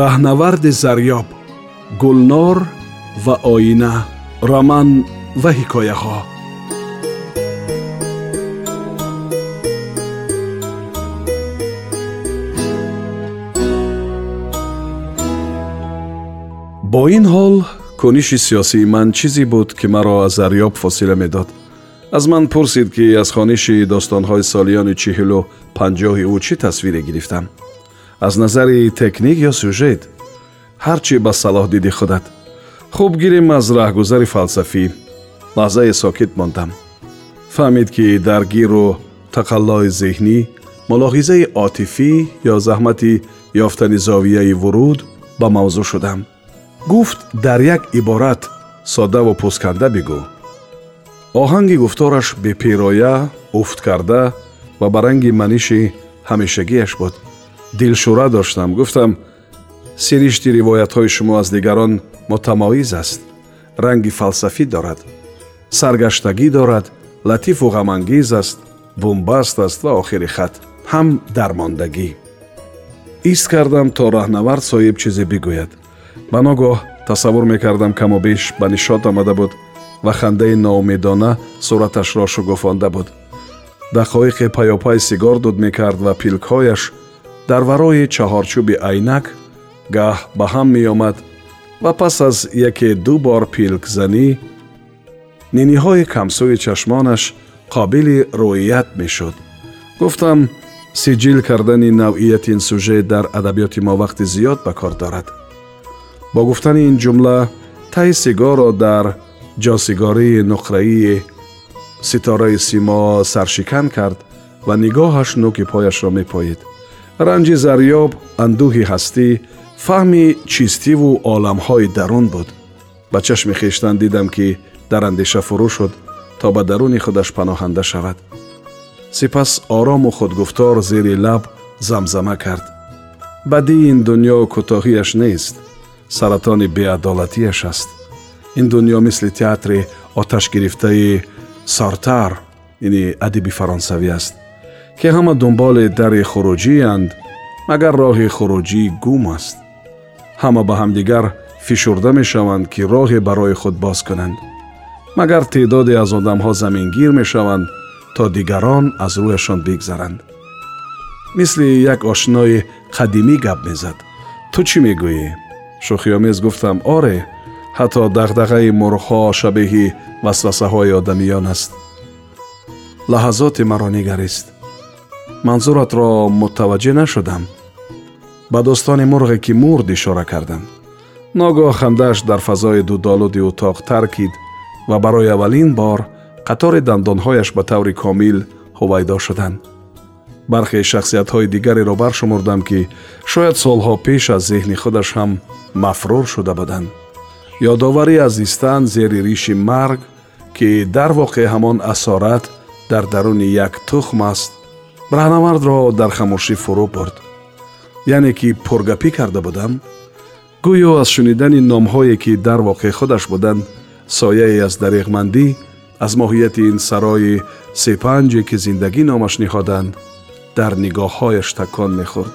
раҳнаварди зарёб гулнор ва оина роман ва ҳикояҳо бо ин ҳол куниши сиёсии ман чизе буд ки маро аз зарёб фосила медод. Аз ман пурсид ки аз хониши достонҳои солиёни чиҳилу панҷоҳи ӯ чӣ тасвире гирифтам аз назари техник ё сюжет ҳар чӣ ба салоҳ диди худат хуб гирем аз раҳгузари фалсафӣ лаҳзае сокит мондам фаҳмид ки дар гиру тақаллои зеҳнӣ мулоҳизаи отифӣ ё заҳмати ёфтани зовияи вуруд ба мавзӯъ шудам гуфт дар як иборат соддаву пӯсканда бигӯ оҳанги гуфтораш бепироя уфт карда ва ба ранги маниши ҳамешагиаш буд дилшӯра доштам. Гуфтам сиришти ривоятҳои шумо аз дигарон мутамоиз аст. Ранги фалсафӣ дорад саргаштагӣ дорад латифу ғамангез аст бумбаст аст ва охири хат. Ҳам дармондагӣ. Ист кардам то раҳнавард соҳиб чизе бигӯяд. Ба ногоҳ тасаввур мекардам камобеш ба нишод омада буд ва хандаи ноумедона сураташро шугуфонда буд. Дақоиқе паёпай сигор дуд мекард ва пилкҳояш дар варои чаҳорчӯби айнак гаҳ ба ҳам меомад ва пас аз яке ду бор пилкзанӣ ниниҳои камсӯи чашмонаш қобили рӯият мешуд. Гуфтам сиҷил кардани навъиятин сюжет дар адабиёти мо вақти зиёд ба кор дорад. Бо гуфтани ин ҷумла таи сигоро дар ҷосигории нуқраии ситораи симо саршикан кард ва нигоҳаш нӯки пояшро мепоид ранҷи зарёб андӯҳи ҳастӣ фаҳми чистиву оламҳои дарун буд. Ба чашми хештан дидам ки дар андеша фурӯ шуд то ба даруни худаш паноҳанда шавад. Сипас орому худгуфтор зери лаб замзама кард. Бадии ин дунё кӯтоҳияш нест саратони беадолатияш аст. Ин дунё мисли театри оташгирифтаи сортар яъне адиби фаронсавӣ аст ки ҳама дунболи дари хуруҷианд магар роҳи хуруҷӣ гум аст ҳама ба ҳамдигар фишурда мешаванд ки роҳе барои худ боз кунанд магар теъдоде аз одамҳо замингир мешаванд то дигарон аз рӯяшон бигзаранд мисли як ошинои қадимӣ гап мезад ту чӣ мегӯӣ шӯхиомез гуфтам оре ҳатто дағдағаи мурғҳо шабеҳи васвасаҳои одамиён аст лаҳазоте маро нигарист Манзуратро мутаваҷҷеҳ нашудам. Ба достони мурғе ки мурд ишора кардам. Ногоҳ хандааш дар фазои дудолуди утоқ таркид ва барои аввалин бор қатори дандонҳояш ба таври комил ҳувайдо шуданд. Бархе шахсиятҳои дигареро баршумурдам ки шояд солҳо пеш аз зеҳни худаш ҳам мафрур шуда буданд. Ёдоварӣ аз истан зери риши марг ки дар воқеъ ҳамон асорат дар даруни як тухм аст раҳнавардро дар хамӯшӣ фурӯ бурд. Яъне ки пургапӣ карда будам гӯё аз шунидани номҳое ки дар воқеъ худаш буданд сояе аз дариғмандӣ аз моҳияти ин сарои сепанҷе ки зиндагӣ номашниҳоданд дар нигоҳҳояш такон мехӯрд.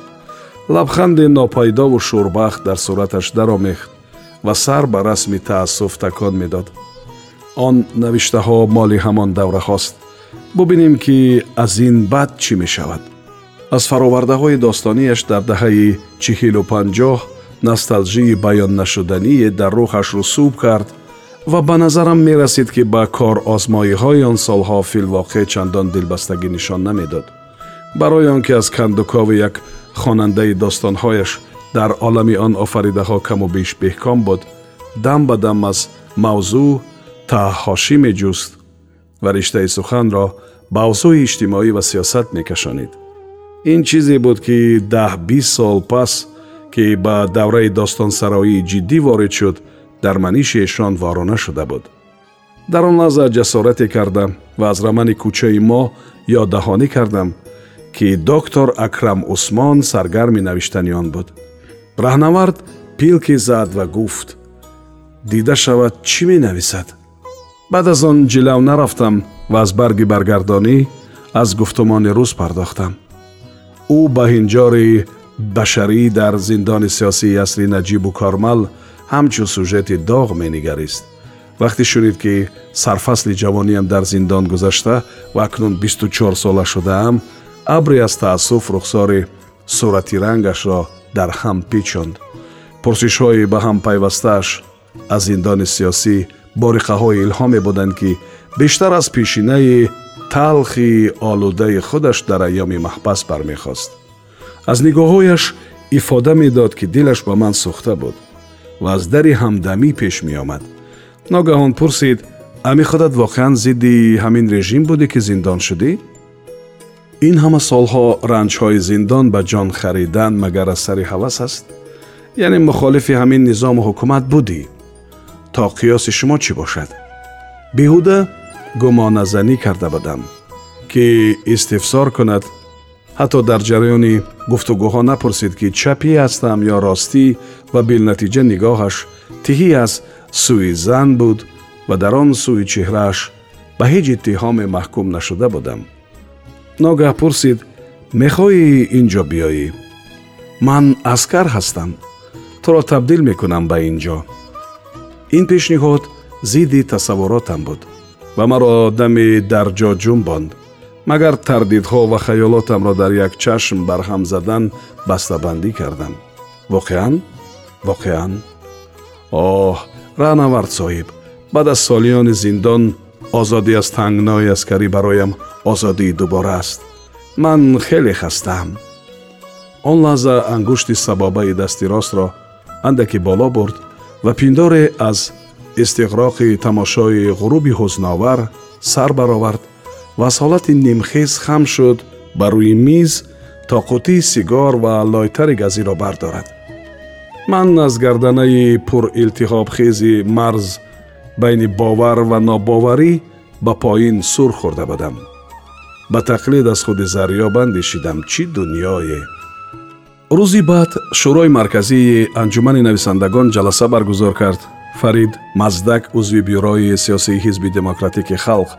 Лабханде нопайдову шӯрбахт дар сураташ даромехт ва сар ба расми таассуф такон медод. Он навиштаҳо моли ҳамон давраҳост бубинем ки аз ин баъд чӣ мешавад? Аз фаровардаҳои достониаш дар даҳаи чиҳилу панҷоҳ носталҷии баённашудание дар рӯҳаш русуб кард ва ба назарам мерасид ки ба корозмоиҳои он солҳо филвоқеъ чандон дилбастагӣ нишон намедод. Барои он ки аз кандукови як хонандаи достонҳояш дар олами он офаридаҳо каму беш беҳком буд дам ба дам аз мавзӯъ таҳҳошӣ меҷуст ва риштаи суханро ба авзӯи иҷтимоӣ ва сиёсат мекашонид. Ин чизе буд ки даҳ бист сол пас ки ба давраи достонсароӣ ҷиддӣ ворид шуд дар манишиашон ворона шуда буд. Дар он лаҳза ҷасорате кардам ва аз рамани кӯчаи мо ёддаҳонӣ кардам ки доктор акрам усмон саргарми навиштани он буд. Раҳнавард пилки зад ва гуфт. Дида шавад чӣ менависад баъд аз он ҷилав нарафтам ва аз барги баргардонӣ аз гуфтумони рӯз пардохтам. Ӯ ба ҳинҷори башарӣ дар зиндони сиёсии асри наҷибу кормал ҳамчун сюжети доғ менигарист. Вақте шунид ки сарфасли ҷавониям дар зиндон гузашта ва акнун бисту чор сола шудаам абре аз таассуф рухсори суратирангашро дар ҳам печонд. Пурсишҳои ба ҳам пайвастааш аз зиндони сиёсӣ бориқаҳои илҳоме буданд ки бештар аз пешинаи талхи олудаи худаш дар айёми маҳбас бармехост аз нигоҳҳояш ифода медод ки дилаш ба ман сӯхта буд ва аз дари ҳамдамӣ пеш меомад ногаҳон пурсид ами худат воқеан зидди ҳамин режим будӣ ки зиндон шудӣ ин ҳама солҳо ранҷҳои зиндон ба ҷон харидан магар аз сари ҳавас аст яъне мухолифи ҳамин низому ҳукумат будӣ то қиёси шумо чӣ бошад беҳуда гумоназанӣ карда будам ки истифсор кунад ҳатто дар ҷараёни гуфтугӯҳо напурсид ки чапӣ ҳастам ё ростӣ ва билнатиҷа нигоҳаш тиҳӣ аз сӯи зан буд ва дар он сӯи чеҳрааш ба ҳеҷ иттиҳоме маҳкум нашуда будам ногаҳ пурсид мехоҳӣ ин ҷо биёӣ ман аскар ҳастам туро табдил мекунам ба ин ҷо ин пешниҳод зидди тасаввуротам буд ва маро даме дар ҷо ҷумбонд магар тардидҳо ва хаёлотамро дар як чашм барҳам задан бастабандӣ кардам. Воқеан? Воқеан? Оҳ раҳнавард соҳиб. Баъд аз солиёни зиндон озодӣ аз тангнои аскарӣ бароям озодии дубора аст. Ман хеле хастаам. Он лаҳза ангушти сабобаи дасти ростро андаке боло бурд ва пиндоре аз истиғроқи тамошои ғуруби ҳузновар сар баровард ва аз ҳолати нимхез хам шуд ба рӯи миз то қутии сигор ва лойтари газиро бардорад. Ман аз гарданаи пурилтиҳобхези марз байни бовар ва нобоварӣ ба поин сур хӯрда будам. Ба тақлид аз худи зарёб андешидам чӣ дуньёе рӯзи баъд шӯрои марказии анҷумани нависандагон ҷаласа баргузор кард. Фарид маздак узви бюрои сиёсии ҳизби демократики халқ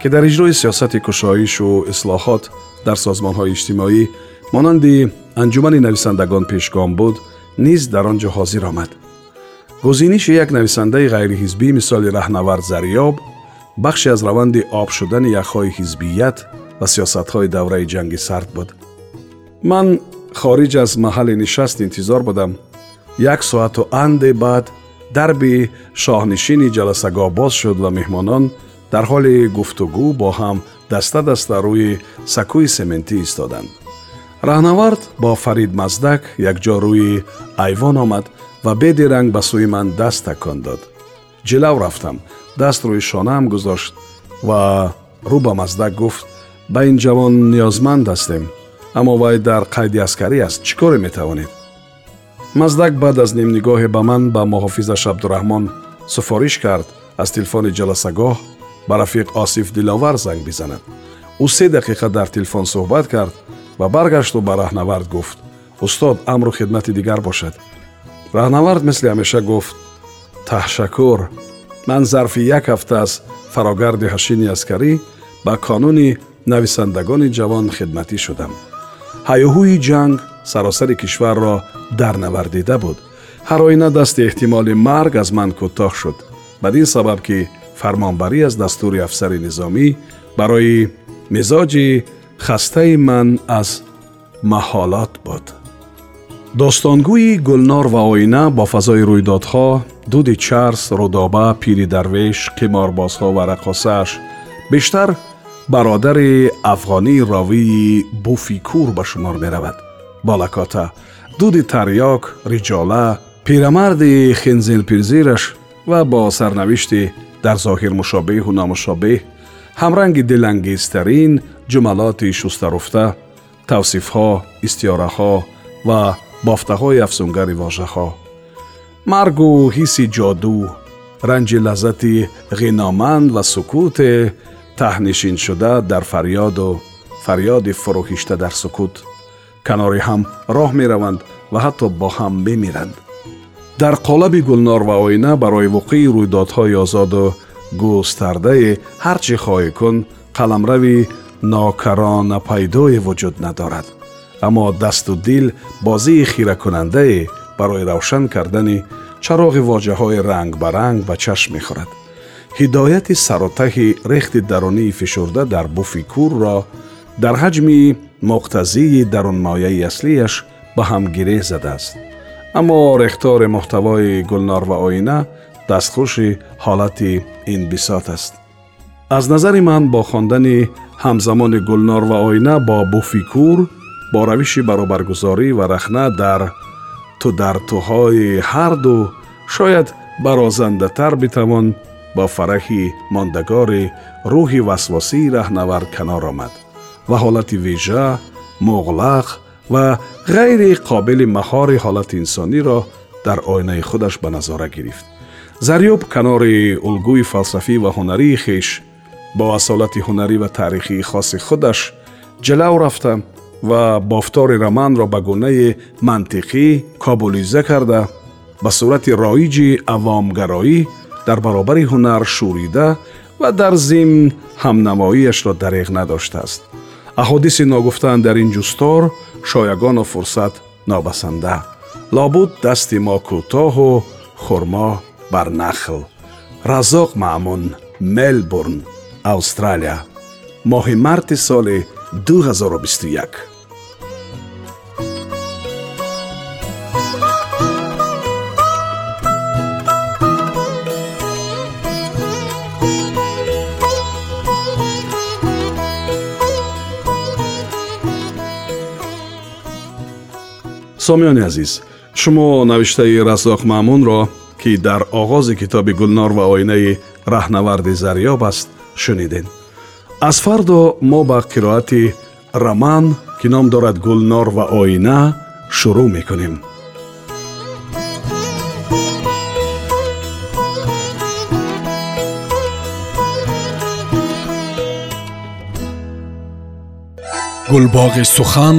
ки дар иҷрои сиёсати кушоишу ислоҳот дар созмонҳои иҷтимоӣ монанди анҷумани нависандагон пешгом буд низ дар он ҷо ҳозир омад. Гузиниши як нависандаи ғайриҳизбӣ мисоли раҳнавард зариёб бахше аз раванди об шудани яхҳои ҳизбият ва сиёсатҳои давраи ҷанги сард буд. Ман хориҷ аз маҳалли нишаст интизор будам. Як соату анде баъд дарби шоҳнишини ҷаласагоҳ боз шуд ва меҳмонон дар ҳоли гуфтугӯ бо ҳам даста даста рӯи сакӯи сементӣ истоданд. Раҳнавард бо фарид маздак якҷо рӯи айвон омад ва бедиранг ба сӯи ман даст такон дод. Ҷилав рафтам. Даст рӯи шонаам гузошт ва рӯ ба маздак гуфт ба ин ҷавон ниёзманд ҳастем аммо вай дар қайди аскарӣ аст чӣ коре метавонед маздак баъд аз нимнигоҳе ба ман ба муҳофизаш абдураҳмон суфориш кард аз телефони ҷаласагоҳ ба рафиқ осиф диловар занг бизанад ӯ се дақиқа дар телефон суҳбат кард ва баргашту ба раҳнавард гуфт устод амру хидмати дигар бошад раҳнавард мисли ҳамеша гуфт таҳшакур ман зарфи як ҳафта аз фарогарди ҳашини аскарӣ ба конуни нависандагони ҷавон хидматӣ шудам ҳайюҳӯи ҷанг саросари кишварро дарнавардида буд ҳар оина дасти эҳтимоли марг аз ман кӯтоҳ шуд бадин сабаб ки фармонбарӣ аз дастури афсари низомӣ барои мизоҷи хастаи ман аз маҳолот буд достонгӯи гулнор ва оина бо фазои рӯйдодҳо дуди чарс рудоба пири дарвеш қиморбозҳо ва раққосааш бештар бародари афғонии ровии буфикур ба шумор меравад. Болакота дуди тарёк риҷола пирамарди хинзилпирзираш ва бо сарнавишти дар зоҳир мушобеҳу номушобеҳ ҳамранги дилангезтарин ҷумалоти шустаруфта тавсифҳо истиёраҳо ва бофтаҳои афсунгари вожаҳо. Маргу ҳисси ҷоду ранҷи лаззати ғиноманд ва сукуте таҳнишиншуда дар фарёду фарёди фурӯҳишта дар сукут. Канори ҳам роҳ мераванд ва ҳатто бо ҳам мемиранд дар қолаби гулнор ва оина барои вуқӯи рӯйдодҳои озоду густардае ҳар чӣ хоҳӣ кун қаламрави нокаронапайдое вуҷуд надорад. Аммо дасту дил бозии хиракунандае барои равшан кардани чароғи воҷаҳои рангбаранг ба чашм мехӯрад ҳидояти саротаҳи рехти дарунии фишурда дар буфи курро дар ҳаҷми муқтазии дарунмояи аслияш ба ҳам гире задааст аммо рехтори муҳтавои гулнор ва оина дастхуши ҳолати инбисот аст аз назари ман бо хондани ҳамзамони гулнор ва оина бо буфи кур бо равиши баробаргузорӣ ва рахна дар ту дар туҳои ҳарду шояд барозандатар битавон бо фараҳи мондагори рӯҳи васвосии раҳнавар канор омад ва ҳолати вижа муғлақ ва ғайри қобили маҳори ҳолати инсониро дар оинаи худаш ба назора гирифт зарёб канори улгӯи фалсафӣ ва ҳунарии хеш бо асолати ҳунарӣ ва таърихии хоси худаш ҷалав рафта ва бофтори романро ба гунае мантиқӣ кобулиза карда ба сурати роиҷи авомгароӣ дар баробари ҳунар шӯрида ва дар зимн ҳамнамоиашро дареғ надоштааст. Аҳодиси ногуфтаан дар ин ҷустор шоягону фурсат нобасанда. Лобуд дасти мо кӯтоҳу хурмо бар нахл разоқ маъмун мелбурн австралия. Моҳи марти соли 2021 сомиёни азиз шумо навиштаи разоқ маъмунро ки дар оғози китоби гулнор ва оинаи раҳнаварди зарёб аст шунидед аз фардо мо ба қироати роман ки ном дорад гулнор ва оина шурӯъ мекунем гулбоғи сухан